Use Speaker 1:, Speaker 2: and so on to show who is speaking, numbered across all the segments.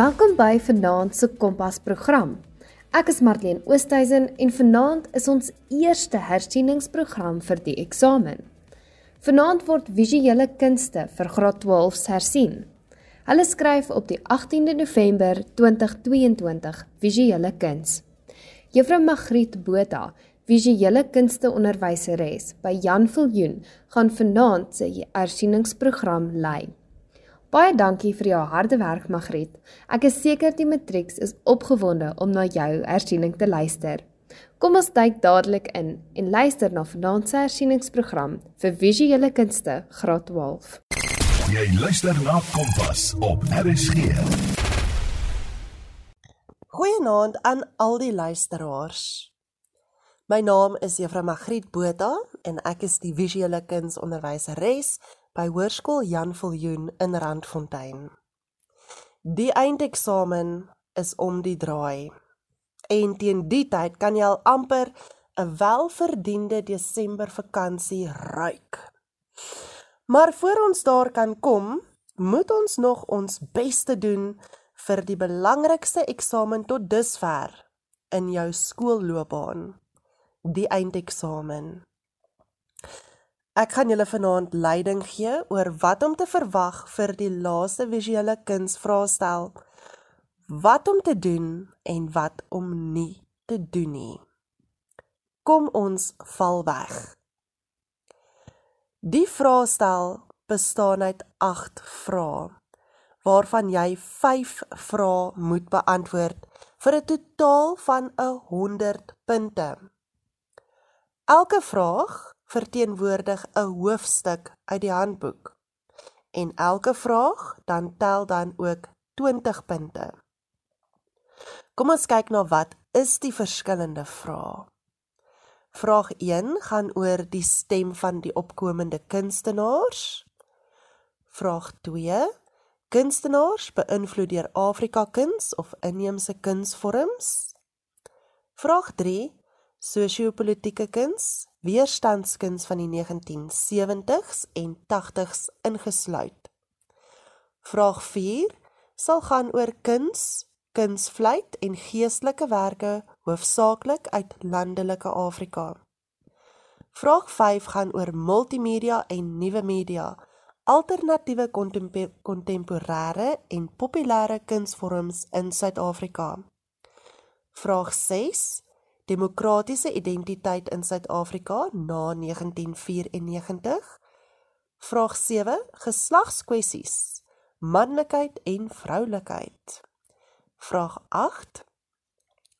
Speaker 1: Welkom by Vanaand se Kompas program. Ek is Marlene Oosthuizen en vanaand is ons eerste hersieningsprogram vir die eksamen. Vanaand word visuele kunste vir graad 12s hersien. Hulle skryf op die 18de November 2022 visuele kuns. Juffrou Magriet Botha, visuele kunste onderwyseres by Jan Viljoen, gaan vanaand se hersieningsprogram lei. Baie dankie vir jou harde werk, Magriet. Ek is seker die matrieks is opgewonde om na jou hersiening te luister. Kom ons duik dadelik in en luister na vanaand se hersieningsprogram vir visuele kunste graad 12.
Speaker 2: Jy luister na Kompas op RSG.
Speaker 3: Goeienaand aan al die luisteraars. My naam is Juffrou Magriet Botha en ek is die visuele kunsonderwyseres by Hoërskool Jan Viljoen in Randfontein. Die eindeksamen is om die draai. En teen die tyd kan jy al amper 'n welverdiende Desember vakansie ruik. Maar voor ons daar kan kom, moet ons nog ons bes te doen vir die belangrikste eksamen tot dusver in jou skoolloopbaan, die eindeksamen. Ek gaan julle vanaand leiding gee oor wat om te verwag vir die laaste visuele kunsvraestel. Wat om te doen en wat om nie te doen nie. Kom ons val weg. Die vraestel bestaan uit 8 vrae waarvan jy 5 vrae moet beantwoord vir 'n totaal van 'n 100 punte. Elke vraag verteenwoordig 'n hoofstuk uit die handboek. En elke vraag dan tel dan ook 20 punte. Kom ons kyk na wat is die verskillende vrae. Vraag 1 gaan oor die stem van die opkomende kunstenaars. Vraag 2 Kunstenaars beïnvloed deur Afrika kuns of inheemse kunsvorms. Vraag 3 Sosio-politieke kuns weerstandskuns van die 1970s en 80s ingesluit. Vraag 4 sal gaan oor kuns, kunsvleit en geestelike werke hoofsaaklik uit landelike Afrika. Vraag 5 gaan oor multimedia en nuwe media, alternatiewe kontemporêre en populêre kunsvorms in Suid-Afrika. Vraag 6 demokratiese identiteit in Suid-Afrika na 1994. Vraag 7: Geslagskwessies, manlikheid en vroulikheid. Vraag 8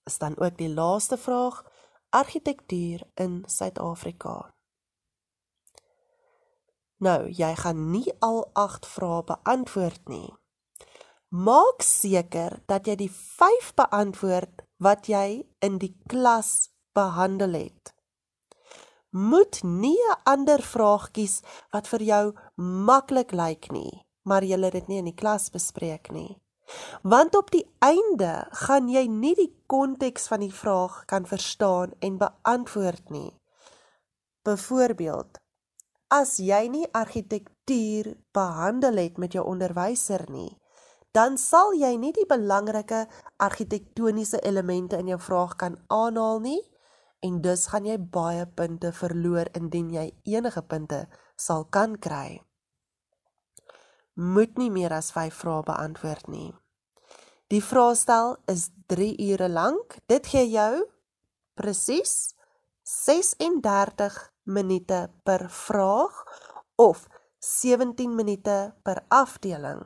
Speaker 3: is dan ook die laaste vraag: argitektuur in Suid-Afrika. Nou, jy gaan nie al 8 vrae beantwoord nie. Maak seker dat jy die 5 beantwoord wat jy in die klas behandel het. Moet nie 'n ander vraag kies wat vir jou maklik lyk nie, maar jy het dit nie in die klas bespreek nie. Want op die einde gaan jy nie die konteks van die vraag kan verstaan en beantwoord nie. Byvoorbeeld, as jy nie argitektuur behandel het met jou onderwyser nie, dan sal jy nie die belangrike argitektoniese elemente in jou vraag kan aanhaal nie en dus gaan jy baie punte verloor indien jy enige punte sal kan kry. Moet nie meer as 5 vrae beantwoord nie. Die vraestel is 3 ure lank. Dit gee jou presies 36 minute per vraag of 17 minute per afdeling.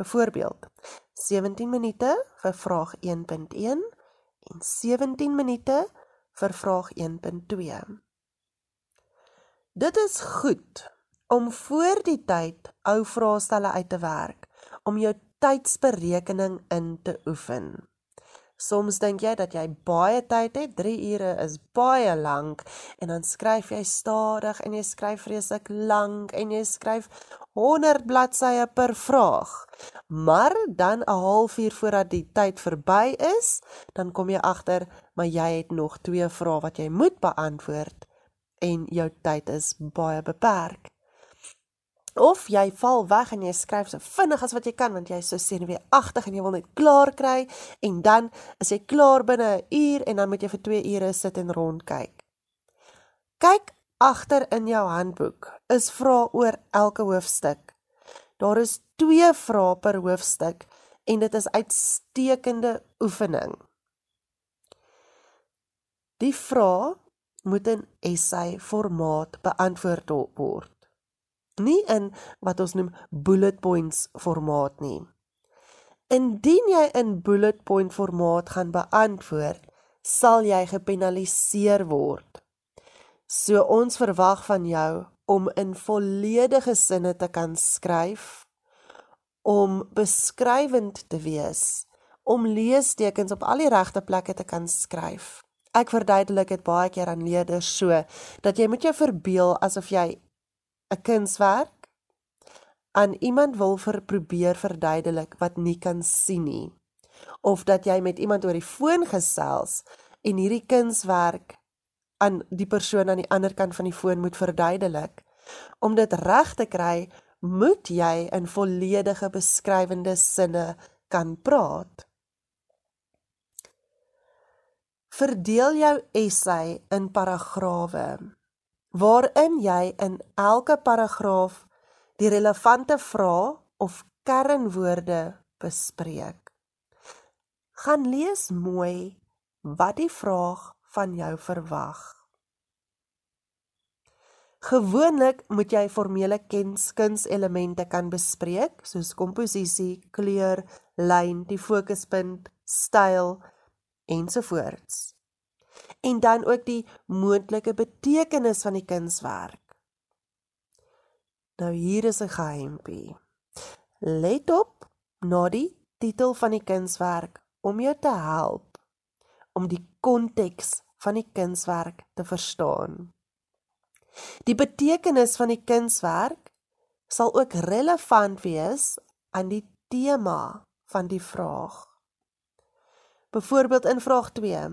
Speaker 3: Byvoorbeeld 17 minute vir vraag 1.1 en 17 minute vir vraag 1.2. Dit is goed om voor die tyd ou vraestelle uit te werk om jou tydsberekening in te oefen. Soms dink jy dat jy baie tyd het, 3 ure is baie lank en dan skryf jy stadig en jy skryf vreeslik lank en jy skryf 100 bladsye per vraag. Maar dan 'n halfuur voordat die tyd verby is, dan kom jy agter maar jy het nog twee vrae wat jy moet beantwoord en jou tyd is baie beperk. Of jy val weg en jy skryf so vinnig as wat jy kan want jy is so senuweeagtig en jy wil net klaar kry en dan is jy klaar binne 'n uur en dan moet jy vir 2 ure sit en rondkyk. Kyk agter in jou handboek. Is vra oor elke hoofstuk. Daar is 2 vrae per hoofstuk en dit is uitstekende oefening. Die vraag moet in essay formaat beantwoord word. Nie in wat ons noem bullet points formaat nie. Indien jy in bullet point formaat gaan beantwoord, sal jy gepenaliseer word. So ons verwag van jou om in volledige sinne te kan skryf, om beskrywend te wees, om leestekens op al die regte plekke te kan skryf. Ek verduidelik dit baie keer aan leerders so dat jy moet jou verbeel asof jy 'n kunswerk aan iemand wil vir probeer verduidelik wat nie kan sien nie. Of dat jy met iemand oor die foon gesels en hierdie kunswerk aan die persoon aan die ander kant van die foon moet verduidelik. Om dit reg te kry moet jy in volledige beskrywende sinne kan praat. Verdeel jou essay in paragrawe waarin jy in elke paragraaf die relevante vrae of kernwoorde bespreek. Gaan lees mooi wat die vraag van jou verwag. Gewoonlik moet jy formele kunselemente kan bespreek soos komposisie, kleur, lyn, die fokuspunt, styl ensovoorts. En dan ook die moontlike betekenis van die kunswerk. Nou hier is 'n geheimpie. Let op na die titel van die kunswerk om jou te help om die konteks van die kunswerk te verstaan. Die betekenis van die kunswerk sal ook relevant wees aan die tema van die vraag. Byvoorbeeld in vraag 2.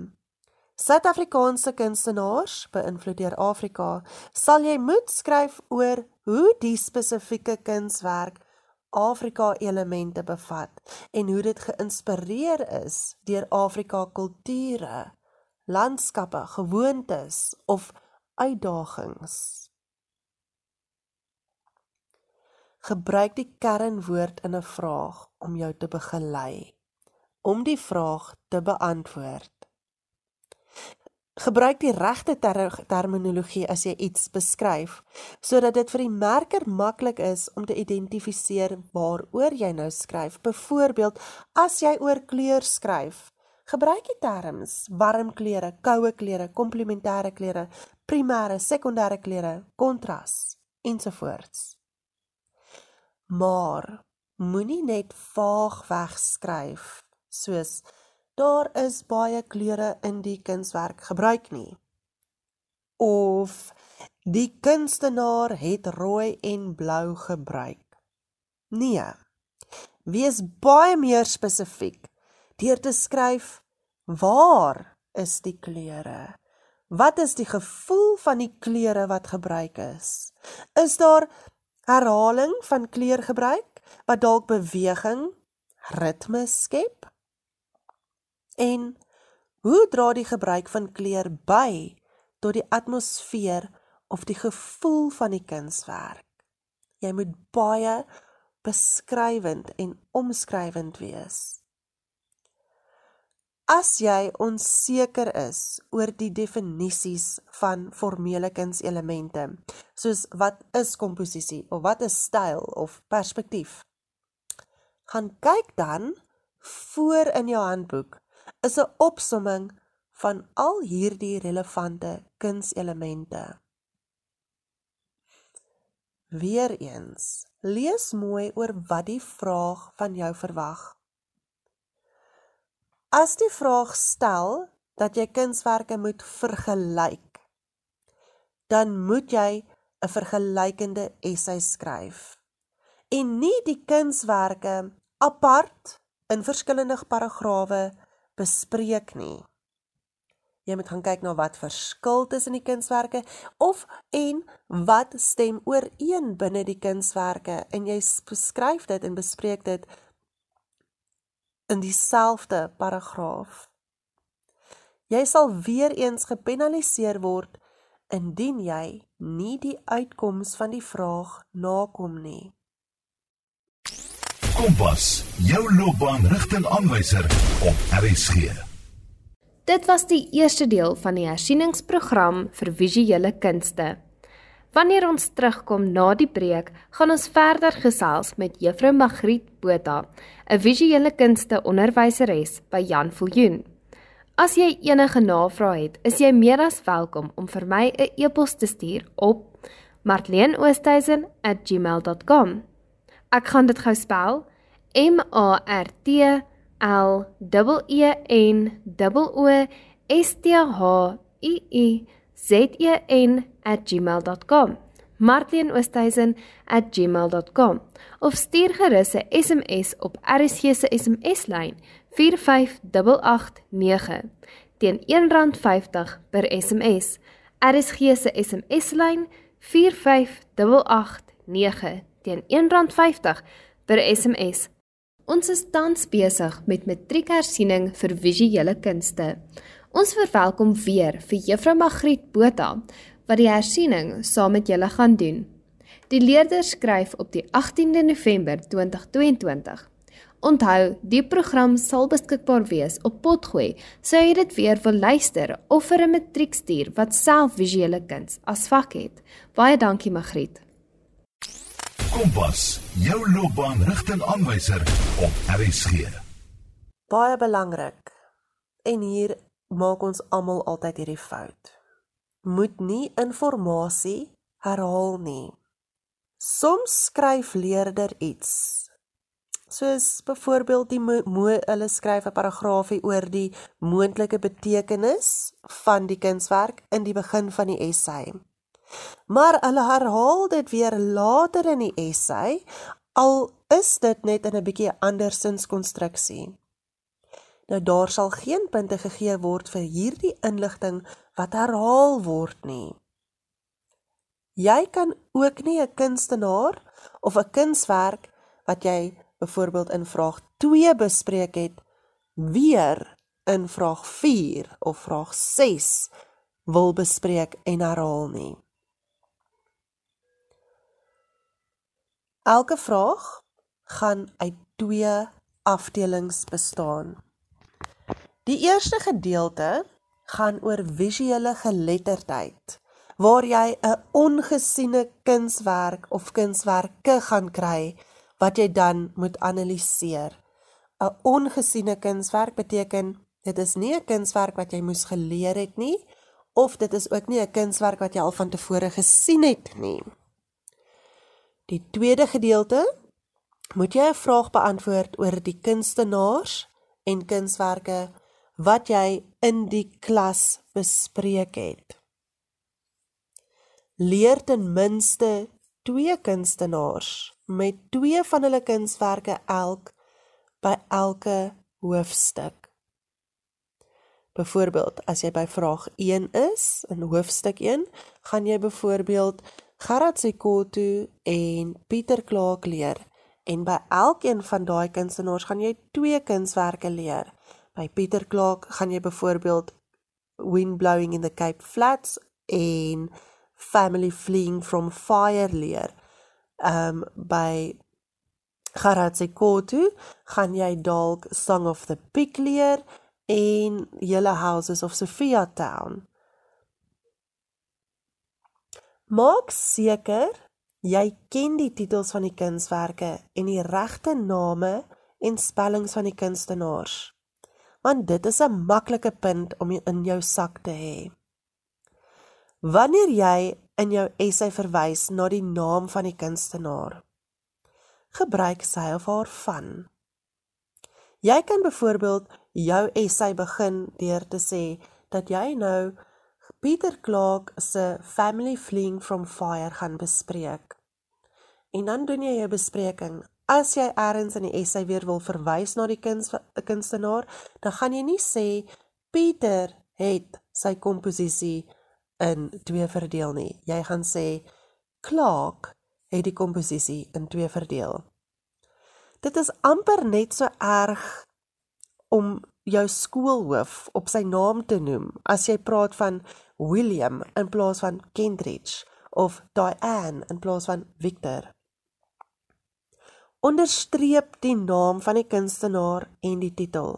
Speaker 3: Suid-Afrikaanse kunstenaars beïnvloed deur Afrika, sal jy moet skryf oor hoe die spesifieke kunswerk Afrika elemente bevat en hoe dit geïnspireer is deur Afrika kulture, landskappe, gewoontes of uitdagings. Gebruik die kernwoord in 'n vraag om jou te begelei om die vraag te beantwoord. Gebruik die regte ter terminologie as jy iets beskryf sodat dit vir die merker maklik is om te identifiseer waaroor jy nou skryf. Byvoorbeeld, as jy oor kleur skryf, gebruik die terme warm kleure, koue kleure, komplementêre kleure, primêre, sekondêre kleure, kontras ensovoorts. Maar moenie net vaag wegskryf soos daar is baie kleure in die kunswerk gebruik nie. Of die kunstenaar het rooi en blou gebruik. Nee. Wees baie meer spesifiek deur te skryf waar is die kleure? Wat is die gevoel van die kleure wat gebruik is? Is daar herhaling van kleurgebruik wat dalk beweging, ritme skep? En hoe dra die gebruik van kleur by tot die atmosfeer of die gevoel van die kunswerk? Jy moet baie beskrywend en omskrywend wees. As jy onseker is oor die definisies van formele kunselemente, soos wat is komposisie of wat is styl of perspektief, gaan kyk dan voor in jou handboek is 'n opsomming van al hierdie relevante kunselemente. Weereens, lees mooi oor wat die vraag van jou verwag. As die vraag stel dat jy kunswerke moet vergelyk, dan moet jy 'n vergelykende essay skryf en nie die kunswerke apart in verskillende paragrawe bespreek nie. Jy moet gaan kyk na wat verskil tussen die kunswerke of en wat stem ooreen binne die kunswerke en jy beskryf dit en bespreek dit in dieselfde paragraaf. Jy sal weer eens gepenaliseer word indien jy nie die uitkoms van die vraag nakom nie.
Speaker 2: Kompas, jou loopbaanrigtingaanwyser op RSG.
Speaker 1: Dit was die eerste deel van die hersieningsprogram vir visuele kunste. Wanneer ons terugkom na die preek, gaan ons verder gesels met Juffrou Magriet Botha, 'n visuele kunste onderwyseres by Jan Viljoen. As jy enige navrae het, is jy meer as welkom om vir my 'n e-pos te stuur op marleenoosthuizen@gmail.com. Ek gaan dit gou spel: M A R T L E N O S T H I I Z E N @gmail.com. martienoosthuizen@gmail.com of stuur gerus 'n SMS op RSG se SMS-lyn 45889 teen R1.50 per SMS. RSG se SMS-lyn 45889 teen R1.50 per SMS. Ons is tans besig met matriekhersiening vir visuele kunste. Ons verwelkom weer vir Juffrou Magriet Botha wat die hersiening saam met julle gaan doen. Die leerder skryf op die 18de November 2022. Onthou, die program sal beskikbaar wees op Potgooi, sou jy dit weer wil luister of vir 'n matriekstuur wat self visuele kuns as vak het. Baie dankie Magriet.
Speaker 2: Kompas, jou loopbaanrigtingaanwyser op RSG.
Speaker 3: Baie belangrik. En hier maak ons almal altyd hierdie fout. Moet nie inligting herhaal nie. Soms skryf leerder iets. Soos byvoorbeeld die moe hulle skryf 'n paragraafie oor die moontlike betekenis van die kunswerk in die begin van die essay. Maar hulle herhaal dit weer later in die essay al is dit net in 'n bietjie ander sinskonstruksie. Nou daar sal geen punte gegee word vir hierdie inligting wat herhaal word nie. Jy kan ook nie 'n kunstenaar of 'n kunswerk wat jy byvoorbeeld in vraag 2 bespreek het weer in vraag 4 of vraag 6 wil bespreek en herhaal nie. Elke vraag gaan uit twee afdelings bestaan. Die eerste gedeelte gaan oor visuele geletterdheid waar jy 'n ongesiene kunswerk of kunswerke gaan kry wat jy dan moet analiseer. 'n Ongesiene kunswerk beteken dit is nie 'n kunswerk wat jy moes geleer het nie of dit is ook nie 'n kunswerk wat jy al van tevore gesien het nie. Die tweede gedeelte moet jy 'n vraag beantwoord oor die kunstenaars en kunswerke wat jy in die klas bespreek het. Leer ten minste 2 kunstenaars met 2 van hulle kunswerke elk by elke hoofstuk. Byvoorbeeld, as jy by vraag 1 is in hoofstuk 1, gaan jy byvoorbeeld Gerard Sekoto en Pieter Clark leer en by elkeen van daai kunstenaars gaan jy twee kunswerke leer. By Pieter Clark gaan jy byvoorbeeld Wind Blowing in the Cape Flats en Family Fleeing from Fire leer. Um by Gerard Sekoto gaan jy dalk Song of the Pig leer en Yellow Houses of Sophia Town. Maak seker jy ken die titels van die kunswerke en die regte name en spellings van die kunstenaars. Want dit is 'n maklike punt om in jou sak te hê. Wanneer jy in jou essay verwys na die naam van die kunstenaar, gebruik sy of haar van. Jy kan byvoorbeeld jou essay begin deur te sê dat jy nou Pieter Clark se Family Fleeing from Fire gaan bespreek. En dan doen jy jou bespreking. As jy eers in die essay weer wil verwys na die kunst, kunstenaar, dan gaan jy nie sê Pieter het sy komposisie in twee verdeel nie. Jy gaan sê Clark het die komposisie in twee verdeel. Dit is amper net so erg om jou skoolhoof op sy naam te noem as jy praat van William in plaas van Kentridge of Diane in plaas van Victor. Onderstreep die naam van die kunstenaar en die titel.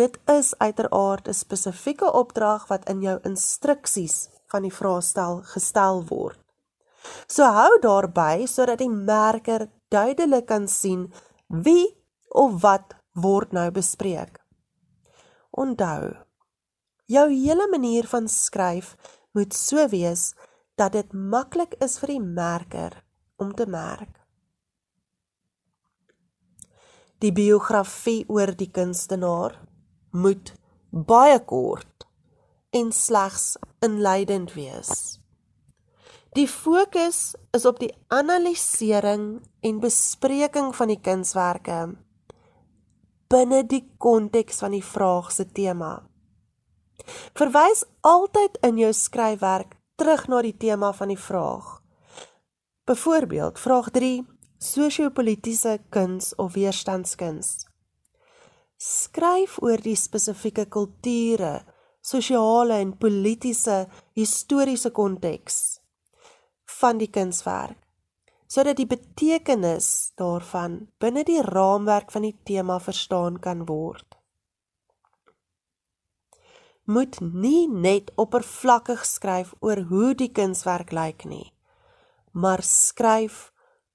Speaker 3: Dit is uiteraard 'n spesifieke opdrag wat in jou instruksies van die vraestel gestel word. So hou daarby sodat die merker duidelik kan sien wie of wat word nou bespreek. Onthou, jou hele manier van skryf moet so wees dat dit maklik is vir die merker om te merk. Die biografie oor die kunstenaar moet baie kort en slegs inleidend wees. Die fokus is op die analisering en bespreking van die kunswerke binne die konteks van die vraag se tema. Verwys altyd in jou skryfwerk terug na die tema van die vraag. Byvoorbeeld, vraag 3: Sosio-politiese kuns of weerstandskuns. Skryf oor die spesifieke kulture, sosiale en politiese historiese konteks van die kunswerk sodat die betekenis daarvan binne die raamwerk van die tema verstaan kan word. Moet nie net oppervlakkig skryf oor hoe die kunswerk lyk nie, maar skryf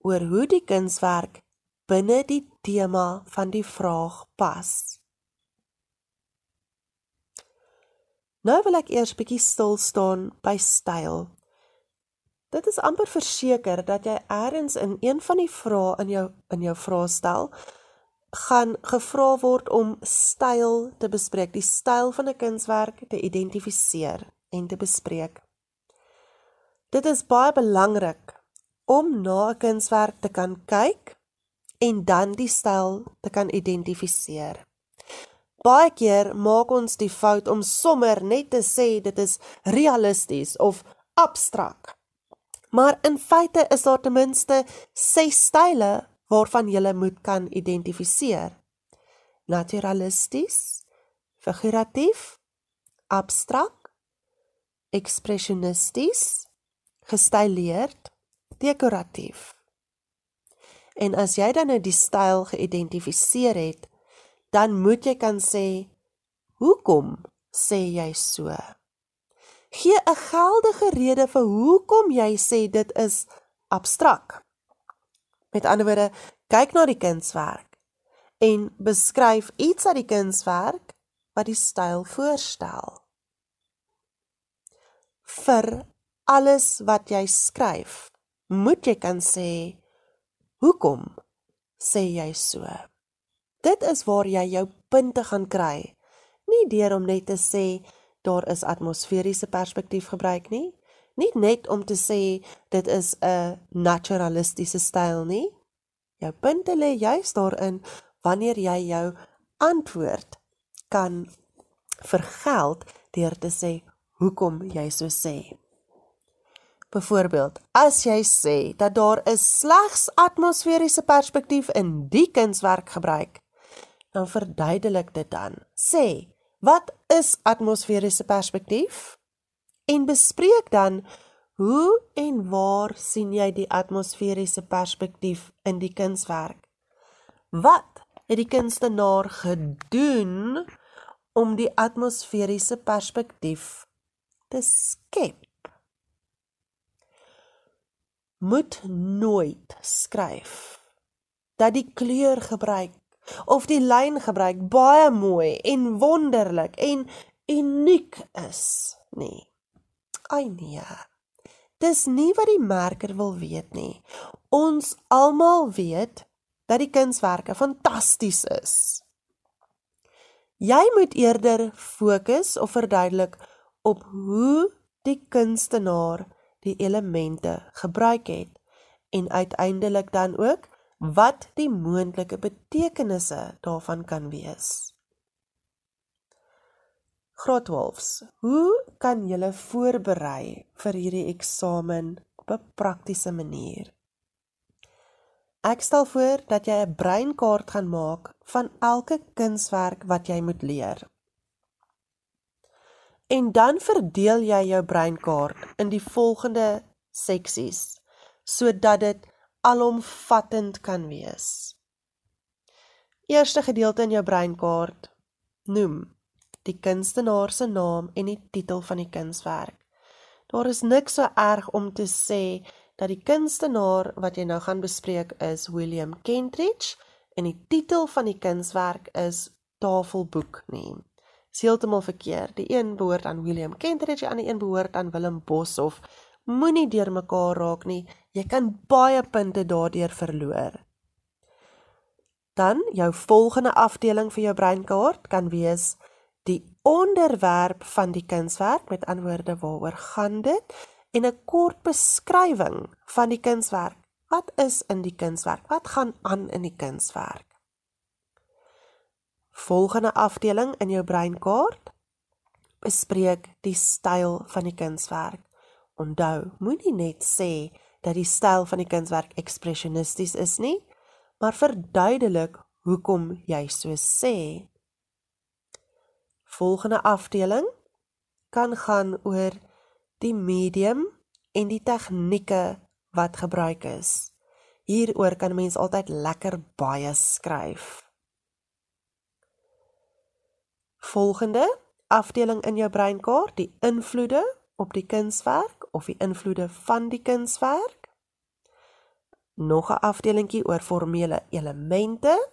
Speaker 3: oor hoe die kunswerk binne die tema van die vraag pas. Nou wil ek eers bietjie stil staan by styl. Dit is amper verseker dat jy eers in een van die vrae in jou in jou vraestel gaan gevra word om styl te bespreek, die styl van 'n kunswerk te identifiseer en te bespreek. Dit is baie belangrik om na 'n kunswerk te kan kyk en dan die styl te kan identifiseer. Baie keer maak ons die fout om sommer net te sê dit is realisties of abstrak. Maar in feite is daar ten minste ses style waarvan jy moet kan identifiseer. Naturalisties, figuratief, abstrak, ekspresionisties, gestileerd, dekoratief. En as jy dan nou die styl geïdentifiseer het, dan moet jy kan sê hoekom sê jy so? Gee 'n geldige rede vir hoekom jy sê dit is abstrak. Met ander woorde, kyk na die kunswerk en beskryf iets uit die kunswerk wat die styl voorstel. Vir alles wat jy skryf, moet jy kan sê Hoekom sê jy so? Dit is waar jy jou punte gaan kry. Nie deur om net te sê daar is atmosferiese perspektief gebruik nie, nie net om te sê dit is 'n naturalistiese styl nie. Jou punte lê juis daarin wanneer jy jou antwoord kan vergeld deur te sê hoekom jy so sê. Byvoorbeeld, as jy sê dat daar is slegs atmosferiese perspektief in die kunswerk gebruik, dan verduidelik dit dan. Sê, wat is atmosferiese perspektief? En bespreek dan hoe en waar sien jy die atmosferiese perspektief in die kunswerk? Wat het die kunstenaar gedoen om die atmosferiese perspektief te skep? moet nooit skryf dat die kleur gebruik of die lyn gebruik baie mooi en wonderlik en uniek is nie. Ai nee. Dis nie wat die merker wil weet nie. Ons almal weet dat die kunswerke fantasties is. Jy moet eerder fokus of verduidelik op hoe die kunstenaar die elemente gebruik het en uiteindelik dan ook wat die moontlike betekenisse daarvan kan wees. Grootwolfs, hoe kan julle voorberei vir hierdie eksamen op 'n praktiese manier? Ek stel voor dat jy 'n breinkaart gaan maak van elke kunswerk wat jy moet leer. En dan verdeel jy jou breinkaart in die volgende seksies sodat dit alomvattend kan wees. Eerste gedeelte in jou breinkaart noem die kunstenaar se naam en die titel van die kunswerk. Daar is niks so erg om te sê dat die kunstenaar wat jy nou gaan bespreek is William Kentridge en die titel van die kunswerk is Tafelboek nie. Dis heeltemal verkeerd. Die een behoort aan William Kentridge en die een behoort aan Willem Boshoff. Moenie deurmekaar raak nie. Jy kan baie punte daardeur verloor. Dan jou volgende afdeling vir jou breinkaart kan wees die onderwerp van die kunswerk met antwoorde waaroor gaan dit en 'n kort beskrywing van die kunswerk. Wat is in die kunswerk? Wat gaan aan in die kunswerk? Volgende afdeling in jou breinkaart bespreek die styl van die kunswerk. Onthou, moenie net sê dat die styl van die kunswerk ekspresionisties is nie, maar verduidelik hoekom jy so sê volgende afdeling kan gaan oor die medium en die tegnieke wat gebruik is. Hieroor kan mens altyd lekker baie skryf. Volgende afdeling in jou breinkaart, die invloede op die kunswerk of die invloede van die kunswerk. Nog 'n afdelingkie oor formele elemente.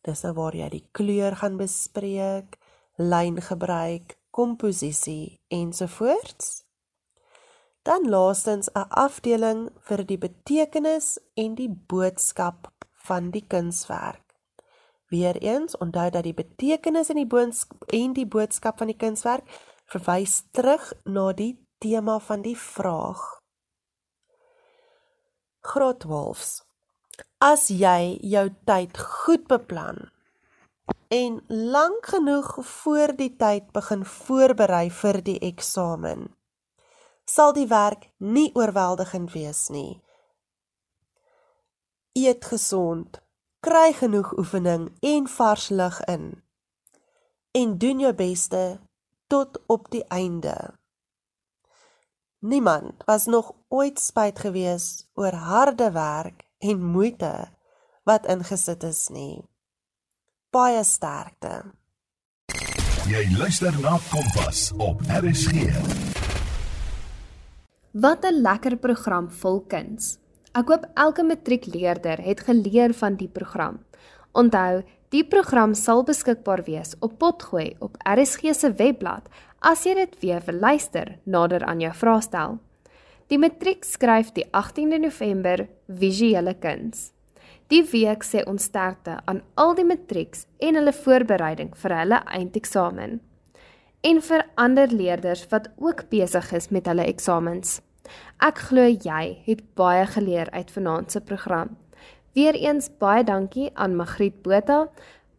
Speaker 3: Dis nou waar jy die kleur gaan bespreek, lyngebruik, komposisie ensovoorts. Dan laastens 'n afdeling vir die betekenis en die boodskap van die kunswerk. Weereens onthou dat die betekenis en die boodskap en die boodskap van die kunswerk verwys terug na die tema van die vraag. Grotwolfs. As jy jou tyd goed beplan, en lank genoeg voor die tyd begin voorberei vir die eksamen, sal die werk nie oorweldigend wees nie. Eet gesond, kry genoeg oefening en vars lug in en doen jou beste tot op die einde. Niemand was nog ooit spyt gewees oor harde werk en moeite wat ingesit is nie baie sterkte.
Speaker 2: Jy luister na Kompas op RSG.
Speaker 1: Wat 'n lekker program vol kuns. Ek hoop elke matriekleerder het geleer van die program. Onthou, die program sal beskikbaar wees op Potgooi op RSG se webblad as jy dit weer wil luister nader aan jou vraestel. Die matriek skryf die 18de November visuele kuns. Die week sê ons sterkte aan al die matrieks en hulle voorbereiding vir hulle eindeksamen. En vir ander leerders wat ook besig is met hulle eksamens. Ek glo jy het baie geleer uit vanaand se program. Weereens baie dankie aan Magriet Botha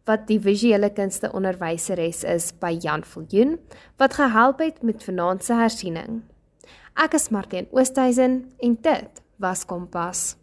Speaker 1: wat die visuele kunste onderwyseres is by Jan Viljoen wat gehelp het met vanaand se hersiening. Ek is Martien Oosthuizen en dit was Kompas.